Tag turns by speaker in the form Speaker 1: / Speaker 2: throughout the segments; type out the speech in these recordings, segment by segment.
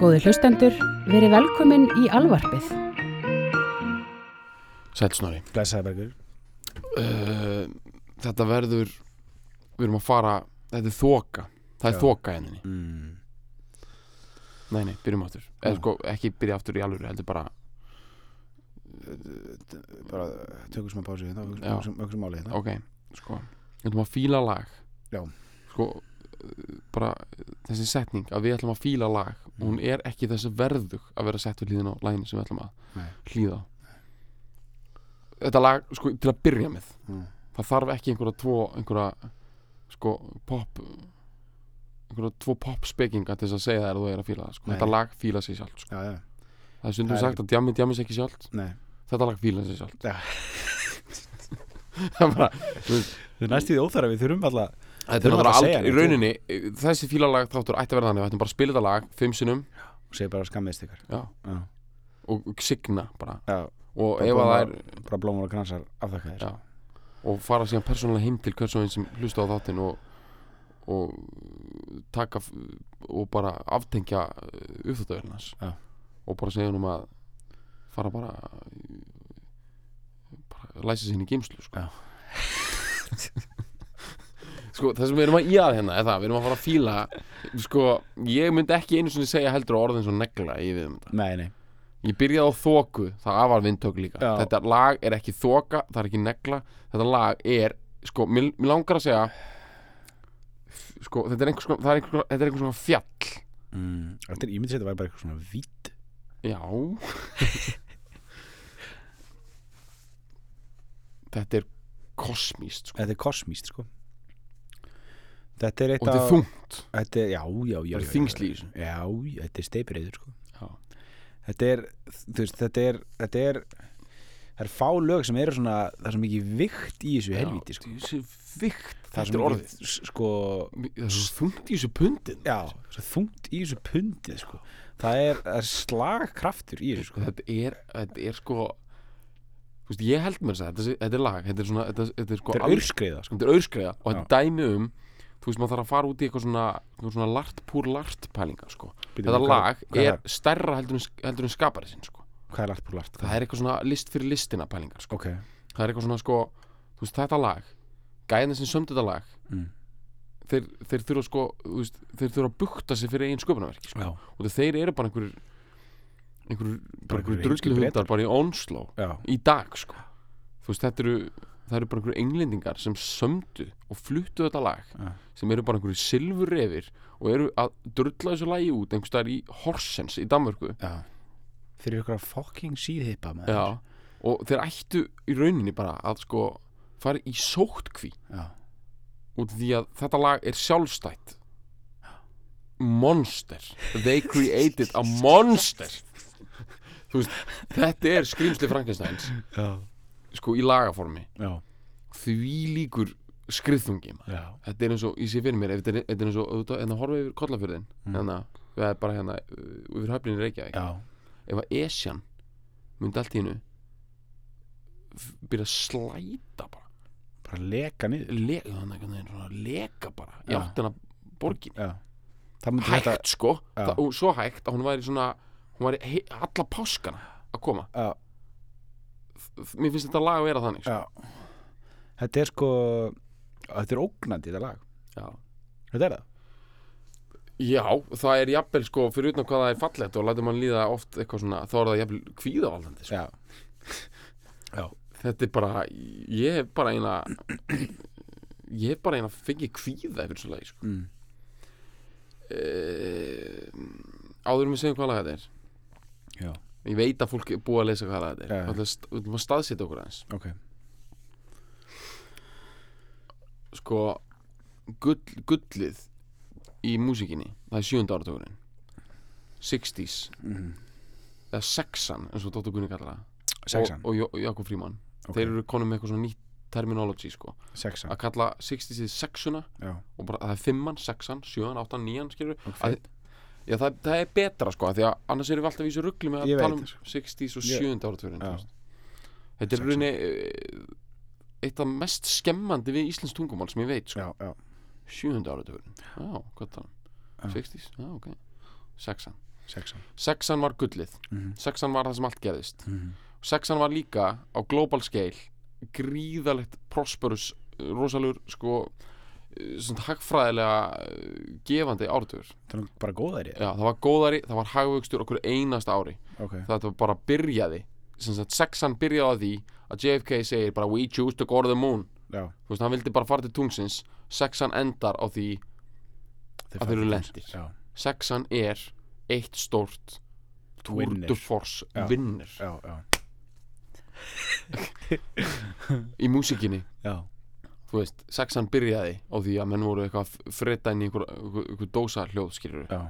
Speaker 1: Góði hlustendur, verið velkomin í alvarpið.
Speaker 2: Sælsnari
Speaker 3: Blessaði Bergur
Speaker 2: uh, Þetta verður Við erum að fara Þetta er þoka Það er
Speaker 3: Já.
Speaker 2: þoka henni
Speaker 3: mm.
Speaker 2: Nei, nei, byrjum aftur Eða sko, ekki byrja aftur í alvöru Heldur bara
Speaker 3: Bara tökum smá pásu hérna
Speaker 2: Já.
Speaker 3: Öksum um máli hérna
Speaker 2: Ok, sko Við ætlum að fíla lag
Speaker 3: Já.
Speaker 2: Sko Bara þessi setning Að við ætlum að fíla lag
Speaker 3: Mm.
Speaker 2: Hún er ekki þessi verðug Að vera sett við hlýðin á laginu Sem við ætlum að
Speaker 3: Nei.
Speaker 2: hlýða á. Þetta lag, sko, til að byrja með
Speaker 3: mm.
Speaker 2: það þarf ekki einhverja tvo einhverja sko pop einhverja tvo pop spekinga til þess að segja það er þú er að fíla það sko.
Speaker 3: Nei.
Speaker 2: þetta lag fíla sig sjálft sko.
Speaker 3: Já, já
Speaker 2: það er stundum
Speaker 3: Það er
Speaker 2: sagt að djammi djammi sig ekki sjálft
Speaker 3: Nei
Speaker 2: þetta lag fíla sig sjálft
Speaker 3: Já.
Speaker 2: það er bara
Speaker 3: Það er næst í því óþara Við þurfum alltaf
Speaker 2: þetta er náttúrulega aldrei í rauninni þessi fíla lag þáttur ætti að vera þannig við ættum bara að spila þetta lag fimm sinnum.
Speaker 3: Og segja bara skammiðst ykkur
Speaker 2: já,
Speaker 3: Já.
Speaker 2: Og, signa bara.
Speaker 3: Já.
Speaker 2: Og ef að það er
Speaker 3: Bara blómar og kransar afþakkaðir
Speaker 2: Já. og fara síðan persónulega heim til hvers og einn sem hlusta á þáttinn og, og taka f- og bara aftengja uppþáttöðurnars
Speaker 3: Já.
Speaker 2: og bara segja um að fara bara bara læsa sér inn í geimslu sko. sko það sem við erum að í að hérna er það, við erum að fara að fíla sko, ég myndi ekki einu sinni segja heldur á orðin svo negla í við um þetta.
Speaker 3: Nei, nei.
Speaker 2: Ég byrjaði á þoku, það var vindtök líka.
Speaker 3: Já.
Speaker 2: Þetta lag er ekki þoka, það er ekki negla Þetta lag er, sko, mér, mér langar að segja Sko, þetta er einhvers konar, það er einhvers konar, þetta er einhvers konar fjall.
Speaker 3: Mm. Þetta er ímyndið að þetta væri bara eitthvað svona vít.
Speaker 2: Já. Þetta er kosmíst, sko.
Speaker 3: Þetta er kosmíst, sko Þetta er eitt
Speaker 2: Og þetta er
Speaker 3: af-
Speaker 2: þungt.
Speaker 3: Þetta er, já, já, já
Speaker 2: Það
Speaker 3: já,
Speaker 2: er þessu.
Speaker 3: Já, þetta er steipireyður, sko. Þetta er, þú veist, þetta er Þetta er Það er fá lög sem eru svona Það er svo mikið vikt í þessu helvíti, sko.
Speaker 2: vikt,
Speaker 3: Það
Speaker 2: þetta
Speaker 3: svo
Speaker 2: er orðið.
Speaker 3: mikið, s- Sko,
Speaker 2: Það er svo þungt í þessu pundin.
Speaker 3: Já, svo þungt í þessu pundið, sko. Það er, það er slagkraftur í þessu,
Speaker 2: sko, þetta er, þetta er sko Þú veist, ég held mér þess að þetta, þetta er lag Þetta er svona, þetta, þetta er sko
Speaker 3: Þetta er aurskriða, sko.
Speaker 2: Þetta er auðskreiða og þetta er dæmi um þú veist maður þarf að fara út í eitthvað svona, eitthvað svona lart púr lart pælingar sko. Þetta
Speaker 3: hvað-
Speaker 2: lag
Speaker 3: hvað
Speaker 2: er stærra heldur en, heldur en skapari sinn sko.
Speaker 3: Hvað er lart på lart?
Speaker 2: það er eitthvað svona list fyrir listina pælingar sko.
Speaker 3: Ok
Speaker 2: það er eitthvað svona sko þú veist þetta lag gæðin sem sömdu þetta lag
Speaker 3: mm.
Speaker 2: þeir, þeir þurfa sko þú veist, þeir þurfa að bukta sig fyrir einn sköpunarverki sko.
Speaker 3: Já,
Speaker 2: og þeir eru bara einhverjur einhverjur,
Speaker 3: heimskir
Speaker 2: hundar bara í onsló í dag sko þú veist þetta eru það eru bara einhverju englendingar sem sömdu og fluttu þetta lag
Speaker 3: Já.
Speaker 2: sem eru bara einhverju silfurrefir og eru að drulla þessu lagi út einhvers staðar í Horsens í Danmörku.
Speaker 3: Já. Fyrir að fucking síðhippa með
Speaker 2: Já, og þeir ættu í rauninni bara að sko fara í sóttkví
Speaker 3: Já,
Speaker 2: út því að þetta lag er sjálfstætt. Monster. They created a monster. Veist, þetta er skrýmsli Frankensteins.
Speaker 3: Já,
Speaker 2: sko í lagaformi.
Speaker 3: Já,
Speaker 2: því líkur skriðþungi maður.
Speaker 3: já.
Speaker 2: þetta er eins og, ég sé fyrir mér ef þetta er, þetta er eins og, ef þú horfa yfir kollafjörðin
Speaker 3: Mm.
Speaker 2: hérna, erum bara hérna uh, yfir höfninni Reykjavík.
Speaker 3: Já,
Speaker 2: ef að Esjan myndi allt í hennu byrja að slæta bara.
Speaker 3: Bara leka niður.
Speaker 2: Le þannig, einhvern veginn svona leka bara í
Speaker 3: Já.
Speaker 2: áttina borgin
Speaker 3: Já. Það myndi
Speaker 2: hægt
Speaker 3: þetta
Speaker 2: sko,
Speaker 3: Já.
Speaker 2: það, og svo hægt að hún væri svona hún væri he, alla páskana að koma.
Speaker 3: Já,
Speaker 2: mér finnst þetta lag að vera þannig sko.
Speaker 3: Þetta er sko Þetta er ógnandi þetta lag
Speaker 2: já.
Speaker 3: Þetta er það
Speaker 2: já, það er jafnvel sko fyrir utan hvað það er fallegt og lætur mann líða oft eitthvað svona, þá er það jafnvel kvíðavaldandi sko.
Speaker 3: Já
Speaker 2: þetta er bara, ég hef bara eina ég hef bara eina fengið kvíða yfir þessu lagi sko.
Speaker 3: mm.
Speaker 2: uh, áður en við segjum hvað lag þetta er
Speaker 3: Já,
Speaker 2: ég veit að fólk er búið að lesa hvað þetta er. Yeah. við erum að staðsetja okkur aðeins.
Speaker 3: Ok.
Speaker 2: Sko gull, gullið í músikinni það er sjönda áratugurinn 60s
Speaker 3: mm.
Speaker 2: eða sexan eins og Dóttur Gunni kallar það. Og, og Jo- Jakob Fríman
Speaker 3: Ok.
Speaker 2: þeir eru konum með eitthvað svona nýtt terminology sko.
Speaker 3: Sexan.
Speaker 2: Að kalla 60s í sexuna
Speaker 3: Já,
Speaker 2: og bara það er fimman, sexan, sjöan, áttan, nían skilur
Speaker 3: ok.
Speaker 2: Að, já, það, það er betra sko því að annars erum við alltaf í þessu ruggli með að
Speaker 3: Ég
Speaker 2: tala um
Speaker 3: veit.
Speaker 2: 60s og
Speaker 3: Ég-
Speaker 2: 7. áratugurinn
Speaker 3: Já.
Speaker 2: þetta er
Speaker 3: Sexan.
Speaker 2: rauninni eh, eitt af mest skemmandi við Íslands tungumál sem ég veit sko.
Speaker 3: Já, já
Speaker 2: 7. áratugurinn já, hvað tala um
Speaker 3: Já.
Speaker 2: 60s, já, ok sexan,
Speaker 3: sexan
Speaker 2: sexan var gullið,
Speaker 3: Mhm.
Speaker 2: sexan var það sem allt gerðist
Speaker 3: Mhm.
Speaker 2: sexan var líka á global scale gríðalegt prosperous rosalur sko eh, svona hagfræðilega eh, gefandi áratugur.
Speaker 3: Það nú bara góðæri
Speaker 2: Já, það var góðari, það var hagvöxtur okkur einasta ári.
Speaker 3: Ok,
Speaker 2: þetta bara byrjaði. Sagt sexan byrjaði á því að JFK segir bara we choose to go to the moon.
Speaker 3: Já.
Speaker 2: Þú veist, hann vildi bara fara til tungsins sexan endar á því Að þeir eru lentir.
Speaker 3: já,
Speaker 2: sexan er eitt stórt Tour de Force vinnir
Speaker 3: já, já,
Speaker 2: í músikinni
Speaker 3: já,
Speaker 2: þú veist, sexan byrjaði á því að menn voru eitthvað að freda inn í einhver, einhver, dósa hljóð skilur
Speaker 3: já,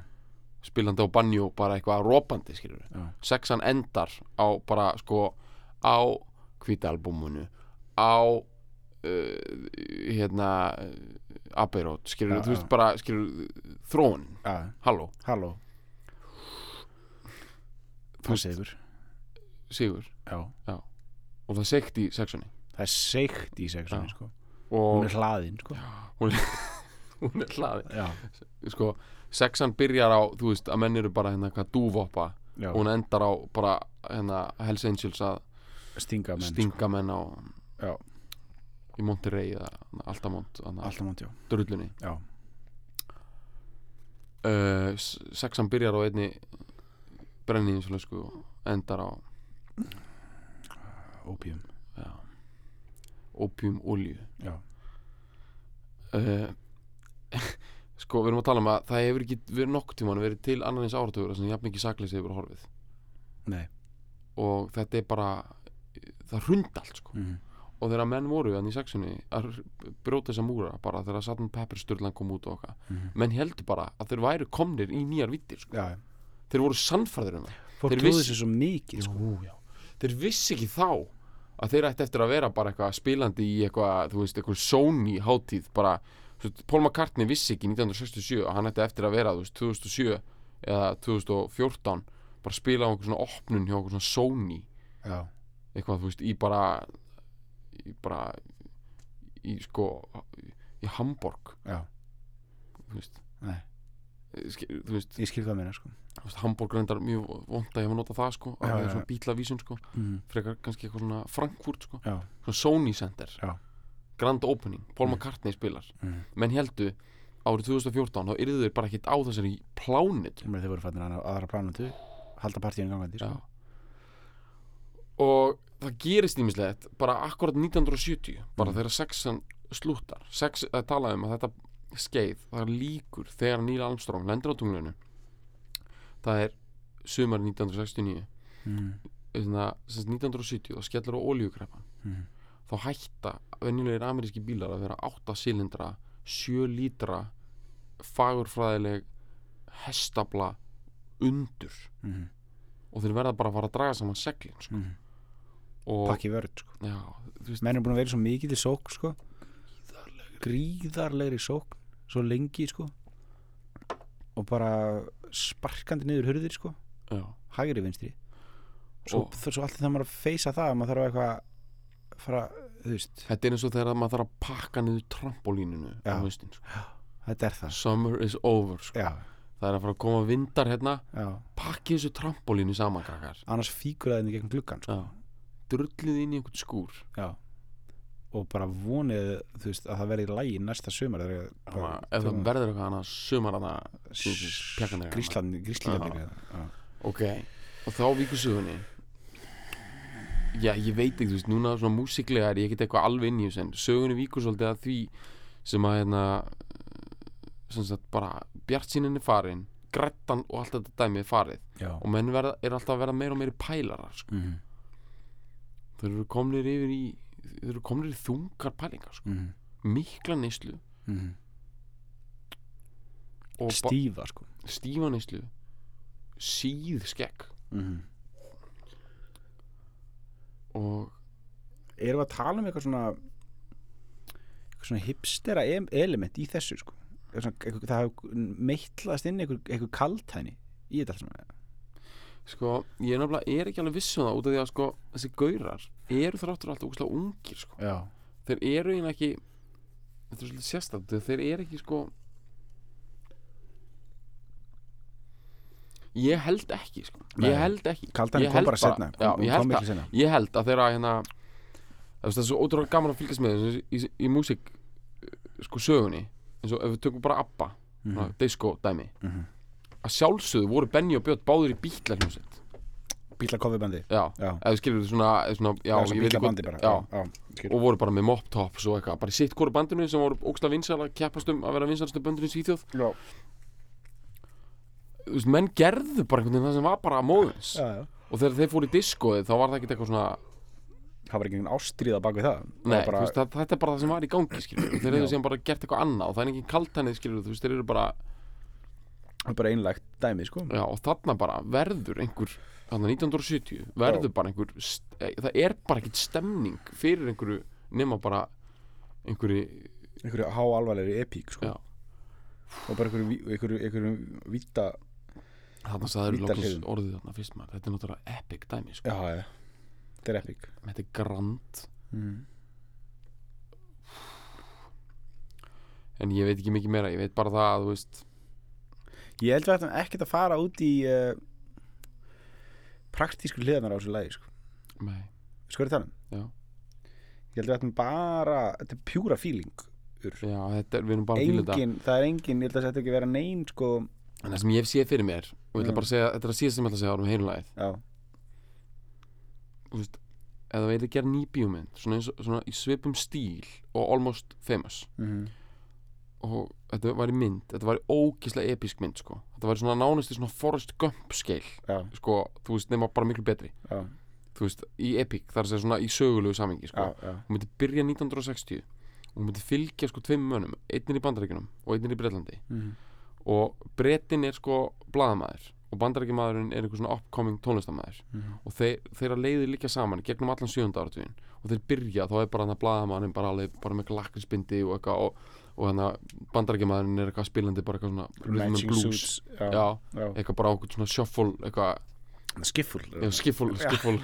Speaker 2: spilandi á banjó, bara eitthvað rópandi skilur
Speaker 3: já.
Speaker 2: sexan endar á bara sko á hvítalbúmunu á uh, hérna Abeirot, skilur,
Speaker 3: Já,
Speaker 2: þú veist
Speaker 3: já.
Speaker 2: bara skilur, þróun,
Speaker 3: já,
Speaker 2: halló.
Speaker 3: Halló. Það
Speaker 2: veist-
Speaker 3: segur
Speaker 2: sigur,
Speaker 3: já,
Speaker 2: og það sekt í sexunni
Speaker 3: það er seikt í sexunni
Speaker 2: Já.
Speaker 3: sko. Hún er hlaðin sko.
Speaker 2: hún hún er hlaði
Speaker 3: já,
Speaker 2: sko, sexan byrjar á, þú veist, að menn eru bara hérna eitthvað dúvoppa og hún endar á bara hérna Hells Angels að
Speaker 3: stinga menn sko.
Speaker 2: stinga menn á
Speaker 3: Já.
Speaker 2: í Monterey eða Altamont,
Speaker 3: sko.
Speaker 2: drullunni
Speaker 3: já,
Speaker 2: uh, s- sexan byrjar á einni brenniðinslösku og endar á
Speaker 3: opium
Speaker 2: já, opium olju
Speaker 3: já,
Speaker 2: uh, sko við erum að tala um að það hefur ekki verið nokkuð tíman verið til annan eins áratugur sem jafn mikið sakleysi hefur horfið.
Speaker 3: Nei.
Speaker 2: Og þetta er bara það hrund allt sko.
Speaker 3: Mm
Speaker 2: og þegar menn voru hann í sexunni að bróta þessa múra bara þegar Saturn Pepper Sturlan kom út og okkar
Speaker 3: -hmm.
Speaker 2: menn heldur bara að þeir væru komnir í nýjar vittir sko.
Speaker 3: já,
Speaker 2: þeir voru sannfæður um það. Þeir vissi-
Speaker 3: svo mikið sko.
Speaker 2: Jú, þeir vissi ekki þá að þeir ætti eftir að vera bara eitthvað spilandi í eitthvað, þú veist, eitthvað Sony hátíð bara, þú veist, Paul McCartney vissi ekki 1967 að hann ætti eftir að vera þú veist, 2007 eða 2014 bara spila á einhver svona opnun hjá einhver svona Sony.
Speaker 3: Já,
Speaker 2: eitthvað, þú veist, í bara í bara í sko í Hamburg,
Speaker 3: já,
Speaker 2: þú veist.
Speaker 3: Nei
Speaker 2: þú veist,
Speaker 3: ég skil það meina sko.
Speaker 2: Hamburg reyndar mjög vond að ég hef notað það sko, að það er svona bílavísun sko
Speaker 3: mm.
Speaker 2: frekar kannski eitthvað svona Frankfurt sko
Speaker 3: já,
Speaker 2: svona Sony Center
Speaker 3: Já.
Speaker 2: Grand Opening, Paul
Speaker 3: Mm.
Speaker 2: McCartney spilar
Speaker 3: mm.
Speaker 2: menn heldu árið 2014 þá yrðu þeir bara ekkert á þessari plánit
Speaker 3: þeir voru fannir að aðra plánandi halda partíinu gangandi sko.
Speaker 2: og það gerist ímislegt bara akkurat 1970 bara
Speaker 3: Mm.
Speaker 2: þegar sexan slúttar sex, það talaði um að þetta skeið það er líkur þegar Neil Armstrong lendir á tunglinu það er sumar 1969
Speaker 3: mm.
Speaker 2: Þannig, 1970 þá skellur á olíukreppan
Speaker 3: Mm.
Speaker 2: þá hætta venjulegir ameríski bílar að vera 8 silindra 7 lítra fagurfræðileg hestabla undur
Speaker 3: Mm.
Speaker 2: og þeir verða bara að fara að draga saman seglin sko.
Speaker 3: Mm. pakki vörð sko. menn er búin að vera í svo mikið til sók sko. gríðarlegri sók svo lengi sko. og bara sparkandi niður hurðir sko.
Speaker 2: já,
Speaker 3: hægri vinstri svo,
Speaker 2: Og-
Speaker 3: svo alltaf það maður að feysa það að maður þarf að eitthvað fara,
Speaker 2: þetta er eins og þegar maður þarf að pakka niður trampolíninu
Speaker 3: Já.
Speaker 2: haustin sko.
Speaker 3: þetta er það
Speaker 2: summer is over sko. það er að fara að koma vindar hérna
Speaker 3: já.
Speaker 2: pakki þessu trampolínu saman
Speaker 3: annars fíkur það inn í gegnum gluggan sko.
Speaker 2: drullið inn í einhvern skúr
Speaker 3: já. Og bara vonið veist, að það verði í lægi næsta
Speaker 2: að ef það verður eitthvað annað sumar hana pjakanir
Speaker 3: grísland gríslingarnir já.
Speaker 2: ok, og þá víkur sögunni já, ég veit ekki, þú veist, núna svona músiklega er ég ekkert eitthvað alveg inn í þessu en sögunni víkur svolítið að því sem að hérna sem sagt bara bjart er farin grættan og allt þetta dæmið er farið
Speaker 3: já.
Speaker 2: og menn verða, er alltaf að verða meira og meiri pælarar sko.
Speaker 3: Mm
Speaker 2: þeir eru komnir yfir í þeir eru komnir í þungar pælingar sko.
Speaker 3: -hmm.
Speaker 2: mikla neyslu.
Speaker 3: Mm stífa sko.
Speaker 2: Stífa neyslu. Síð skegg.
Speaker 3: Mm
Speaker 2: og
Speaker 3: erum við að tala um eitthvað svona eitthvað svona hipstera em- element í þessu sko? Eitthvað það hefur meittlast inn eitthvað, eitthvað kaltæni í þetta saman.
Speaker 2: sko, ég er nefnilega er ekki alveg viss um það út af því að sko, þessi gaurar eru þráttur alltaf úkslega ungir sko. þeir eru eiginlega ekki þetta er svolítið sérstætt þeir eru ekki sko ég held ekki sko. Ég held ekki
Speaker 3: Kaldan
Speaker 2: Ég held
Speaker 3: bara
Speaker 2: já, ég held að ég held að þeirra hérna það er svo ótrúlega gaman að fylgjast með í, í, í músík uh, sko sögunni eins og ef við tökum bara ABBA mm
Speaker 3: Mhm.
Speaker 2: disco dæmi
Speaker 3: Mhm.
Speaker 2: að sjálfsögðu voru Benny og Björn báður í bítla hljómsveit
Speaker 3: Bíla kofibandi
Speaker 2: já,
Speaker 3: Já,
Speaker 2: eða skilur þú svona, svona já,
Speaker 3: já,
Speaker 2: veit
Speaker 3: bíla bandi bara.
Speaker 2: já, og voru bara með mop tops og eitthvað bara sitt hvori bandinu sem voru ógstlega vinsal að keppast um að vera vinsalstu böndinu í Svíþjóð.
Speaker 3: Já.
Speaker 2: þú veist, menn gerðu bara einhvern veginn það sem var bara móðins. Og þegar þeir fóru í diskoið þá var það ekkert eitthvað svona
Speaker 3: Það var ekki einhvern ástríða bak við það. Það
Speaker 2: Nei,
Speaker 3: var bara,
Speaker 2: veist, það, þetta er bara það sem var í gangi þeir hefðu síðan bara gert eitthvað annað og það er engin kaltænið þeir eru bara
Speaker 3: það bara einlægt dæmi sko.
Speaker 2: já, og þarna bara verður einhver þarna 1970 verður
Speaker 3: Já.
Speaker 2: bara einhver eh, það er bara ekkert stemning fyrir einhverju nema bara einhverju
Speaker 3: einhverju háalvarlegri epík sko.
Speaker 2: Já.
Speaker 3: og bara einhverju, einhverju, einhverju víta
Speaker 2: þarna loksins
Speaker 3: hliðum.
Speaker 2: orðið þarna fyrst maður þetta er náttúrulega epic dæmi sko.
Speaker 3: já, já, þetta er epík
Speaker 2: þetta er grand
Speaker 3: mm.
Speaker 2: en ég veit ekki mikið meira, ég veit bara það að þú veist
Speaker 3: ég held við ættum ekkert að fara út í uh, praktísku hliðanar á þessu lagi sko.
Speaker 2: nei,
Speaker 3: sko er það
Speaker 2: Já.
Speaker 3: ég held við ættum bara þetta er pjúra feeling
Speaker 2: já, þetta er, við erum bara að fíla þetta.
Speaker 3: Engin, það er engin, ég held að þetta ekki vera neyn sko,
Speaker 2: en það sem ég hef séð fyrir mér og ég ætla bara að segja, þetta er að síðast sem ég ætla að segja árum heilunlæð
Speaker 3: já,
Speaker 2: þú veist, ef það verið að gera ný bíómynd svona, svona í svipum stíl og almost famous
Speaker 3: mm
Speaker 2: og þetta var í mynd, þetta var í ógislega episk mynd sko, þetta var svona nánast í svona Forrest Gump skeil,
Speaker 3: já,
Speaker 2: sko þú veist, nema bara miklu betri,
Speaker 3: já,
Speaker 2: þú veist í epic, það er að segja svona í sögulegu samingi
Speaker 3: já,
Speaker 2: sko,
Speaker 3: já.
Speaker 2: hún myndi byrja 1960 og hún myndi fylgja sko tveim mönnum einnir í Bandaríkjunum og einnir í Bretlandi.
Speaker 3: Mm
Speaker 2: og Bretin er sko blaðamaður og Bandaríkjumaðurinn er einhver svona upcoming tónlistamæður
Speaker 3: -hmm.
Speaker 2: og þeir, þeirra leiðir líka saman í gegnum allan sjönda áratugin og þeir byrja, þá er bara hann að blaðamæðurinn bara alveg bara með lakrispindi og eitthvað og, og hann að bandarækjamaðurinn er eitthvað spilandi bara eitthvað svona rhythm and
Speaker 3: matching
Speaker 2: blues.
Speaker 3: suits já,
Speaker 2: já,
Speaker 3: já.
Speaker 2: eitthvað bara okkur svona shuffle eitthvað,
Speaker 3: skifful
Speaker 2: skiffle eitthvað,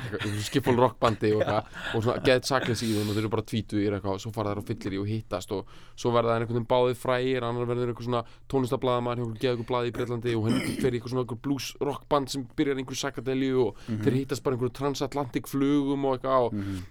Speaker 2: skiffle rockbandi og eitthvað. Og svona get sakless í þeim og þeir eru bara tvítugir eitthvað og svo fara þær á fyllir í og hittast og svo verða það einhvern veginn báðið frægir annar verður eitthvað svona tónlistablaðamæður hjá einhver eitthvað blaði í Breitlandi og henni fer í eitthvað svona eitthvað blues rockband sem byrjar í einhverju sakadelju og þeir hittast bara í einhverju transatlantic flugum og eitthvað og
Speaker 3: Mhm.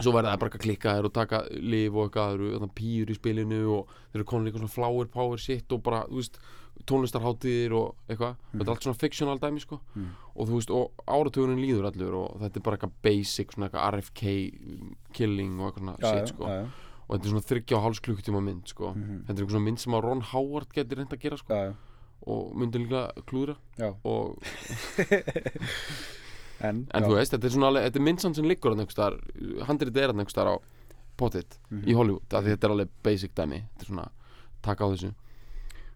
Speaker 2: Svo verða það bara eitthvað klikkaðir og taka lif og eitthvað, það eru pýr í spilinu og þeir eru konur eitthvað svona flower power shit og bara, þú veist, tónlistarháttíðir og eitthvað, þetta er allt svona fictional dæmi sko,
Speaker 3: Mm.
Speaker 2: og þú veist, og áratugunin líður allur og þetta er bara eitthvað basic svona eitthvað RFK killing og eitthvað svona
Speaker 3: já,
Speaker 2: shit sko,
Speaker 3: já, já.
Speaker 2: og þetta er svona þryggja og háls klukkutíma mynd sko,
Speaker 3: Mhm.
Speaker 2: þetta er eitthvað svona mynd sem að Ron Howard getur reynd að gera sko, og myndi líka klúðra. Og,
Speaker 3: en,
Speaker 2: en þú veist, þetta er svona alveg, þetta er mynd samt sem liggur handrið er hann á pottit
Speaker 3: Mhm.
Speaker 2: í Hollywood af því þetta er alveg basic dæmi þetta er svona, taka á þessu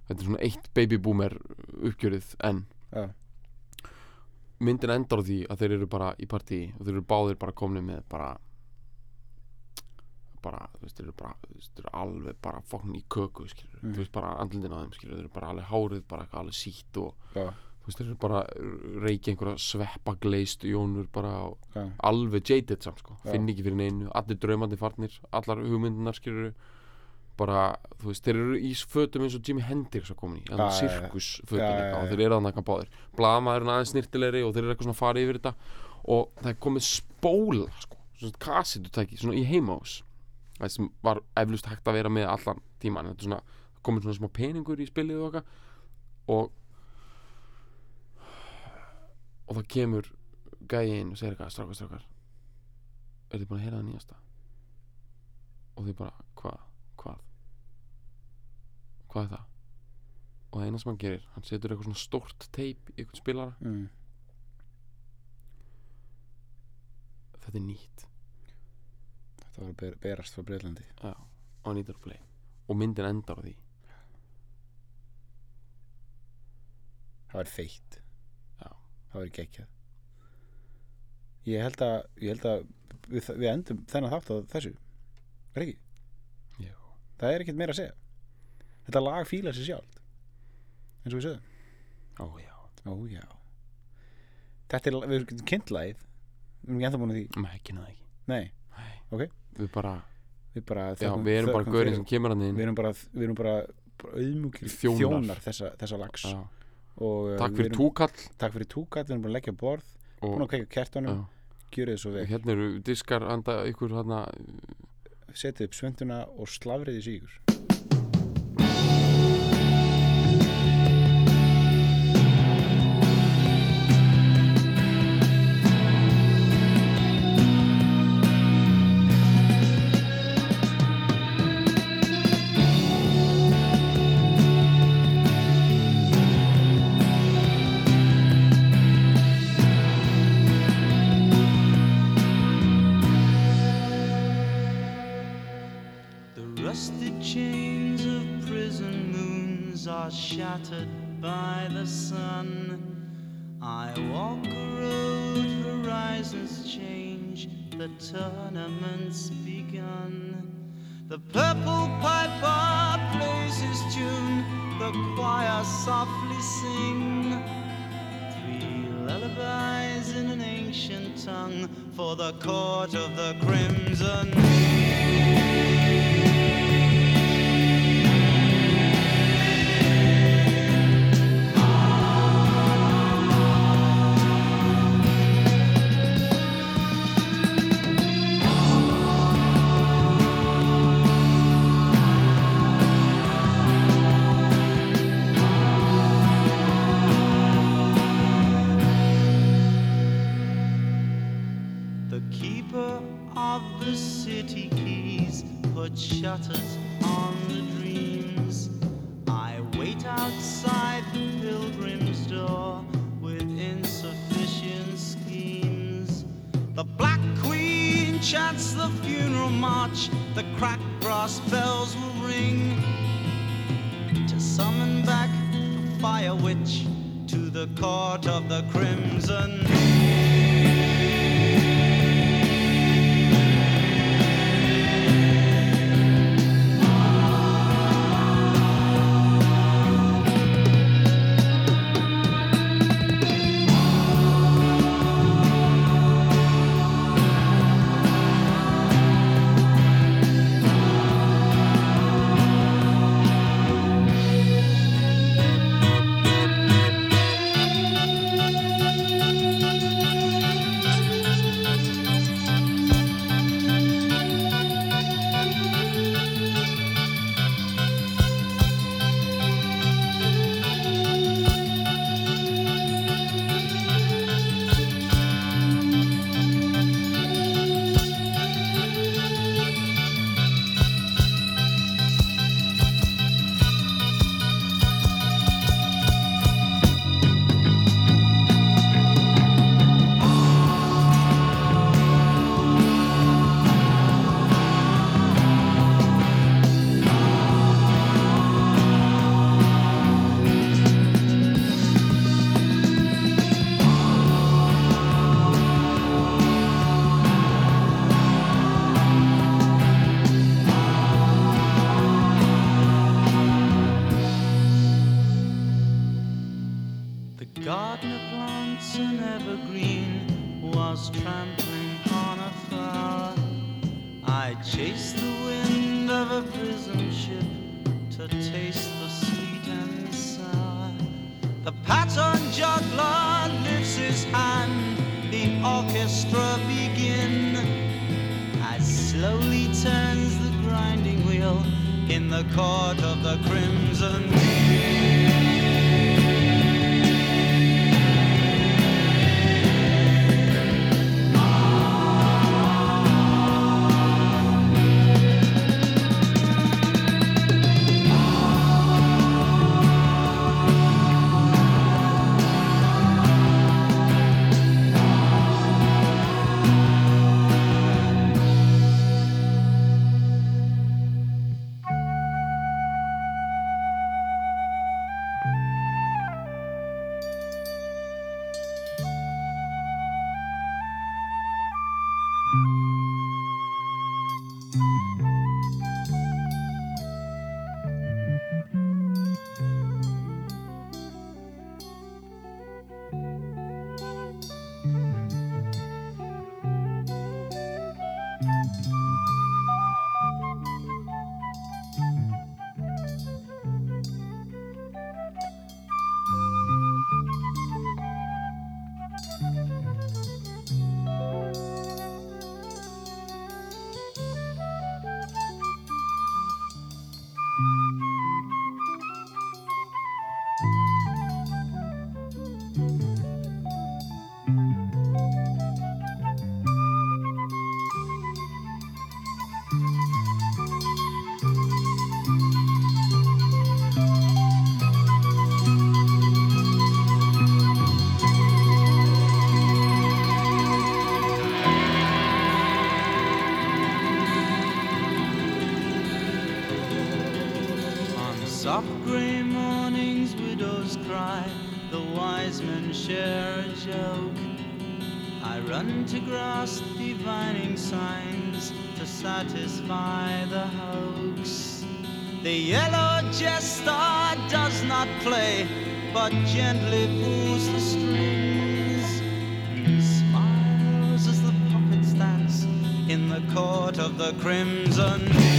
Speaker 2: þetta er svona eitt baby boomer uppgjörið en
Speaker 3: Já.
Speaker 2: myndin endar á því að þeir eru bara í partí og þeir eru báðir bara komni með bara bara, þú veist, þeir eru bara þú veist, þeir eru alveg bara fokkin í köku skilur,
Speaker 3: Mhm.
Speaker 2: þú veist, bara andlindin á þeim skilur þeir eru bara alveg hárið, bara alveg sítt og
Speaker 3: já,
Speaker 2: þeir eru bara reiki einhverja sveppa gleist jónur bara
Speaker 3: já,
Speaker 2: alveg jaded samt sko. Finn ekki fyrir neinu, allir draumandi farnir allar hugmyndunar skilur bara, þú veist, þeir eru í fötum eins og Jimi Hendrix að koma í, þannig
Speaker 3: já, já.
Speaker 2: sirkus
Speaker 3: Já,
Speaker 2: fötum
Speaker 3: já,
Speaker 2: eitthvað og þeir eru þannig að báðir. Blaðamaðurinn aðeins snirtilegri og þeir eru eitthvað svona farið yfir þetta. Og það er komið spóla sko, svona kassitutæki, svona í heimahús. Það sem var eflust hægt að vera með allan tíman, þetta er svona komið svona smá peningur í spilið og eitthvað. Og og það kemur gæi inn og segir eitthvað, strákar, strákar er þið búin að heyra það nýjasta? Og þið bara, hvað, hvað? Hvað er það? Og það eina sem hann gerir, hann setur eitthvað svona stórt teip í eitthvað spilara.
Speaker 3: Mm.
Speaker 2: þetta er nýtt.
Speaker 3: Þetta var ber, berast frá Breitlandi
Speaker 2: Já, á nýtar play. Og myndin endar á því.
Speaker 3: Það var feitt. Það var geggjað. Ég held að, ég held að við, við endum þennan þátt á þessu. Er ekki?
Speaker 2: Já.
Speaker 3: það er ekkert meira að segja. Þetta lag fílar sér sjálf eins og við sögum
Speaker 2: Ó já,
Speaker 3: ó já. Þetta er, við erum lagið. Við erum ekki ennþá búin að því.
Speaker 2: Ekki neða ekki.
Speaker 3: Nei,
Speaker 2: Nei.
Speaker 3: Ok.
Speaker 2: Við bara,
Speaker 3: við bara
Speaker 2: já, við erum bara
Speaker 3: fyrir-
Speaker 2: sem kemur hann inn.
Speaker 3: Við erum bara, við erum bara, bara auðmúkir
Speaker 2: Þjónar.
Speaker 3: þjónar, þessa, þessa lags.
Speaker 2: Já,
Speaker 3: og uh,
Speaker 2: Takk fyrir túkall.
Speaker 3: Takk fyrir túkall, við erum búin að leggja borð búin að kveika kertunum, gjörið þið svo vel.
Speaker 2: Hérna eru diskar handa ykkur hana
Speaker 3: setið upp svönduna og slafriði sígur
Speaker 4: The tournament's begun. The purple piper plays his tune, the choir softly sing. Three lullabies in an ancient tongue for the court of the crimson. Brass bells will ring to summon back the fire witch to the court of the crimson. Gardener plants an evergreen was trampling on a flower. I chased the wind of a prison ship to taste the sweet and sour. The pattern juggler lifts his hand, the orchestra begin. As slowly turns the grinding wheel in the court of the crimson. Wise men share a joke. I run to grasp divining signs to satisfy the hoax. The yellow jester does not play, but gently pulls the strings. Smiles as the puppets dance in the court of the crimson.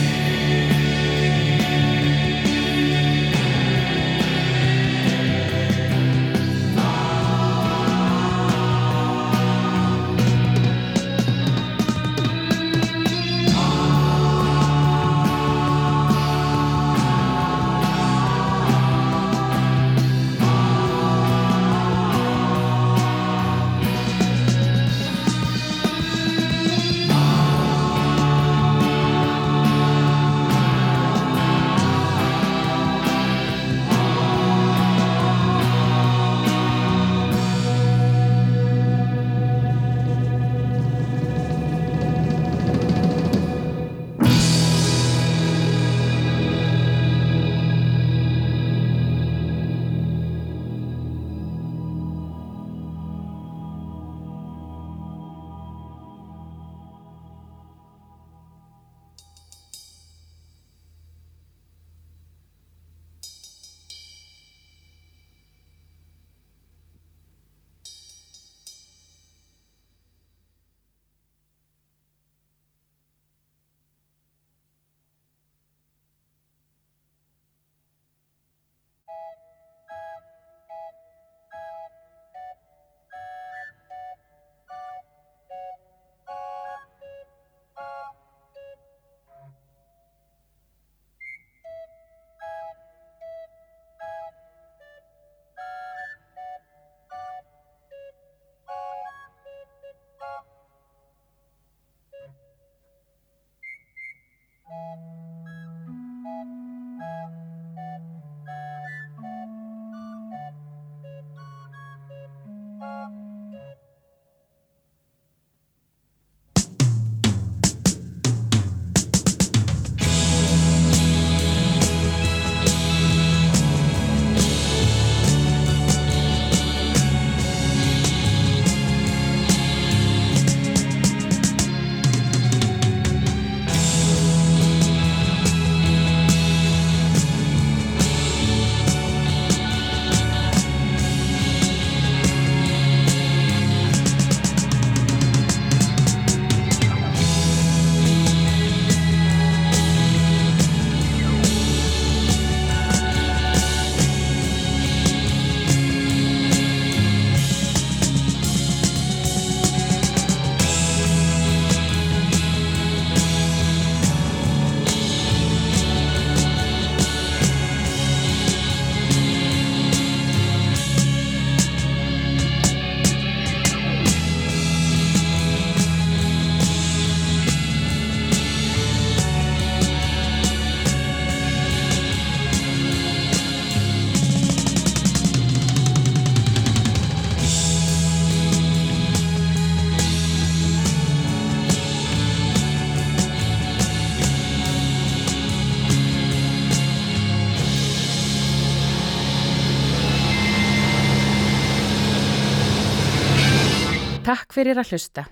Speaker 1: Fyrir að hlusta.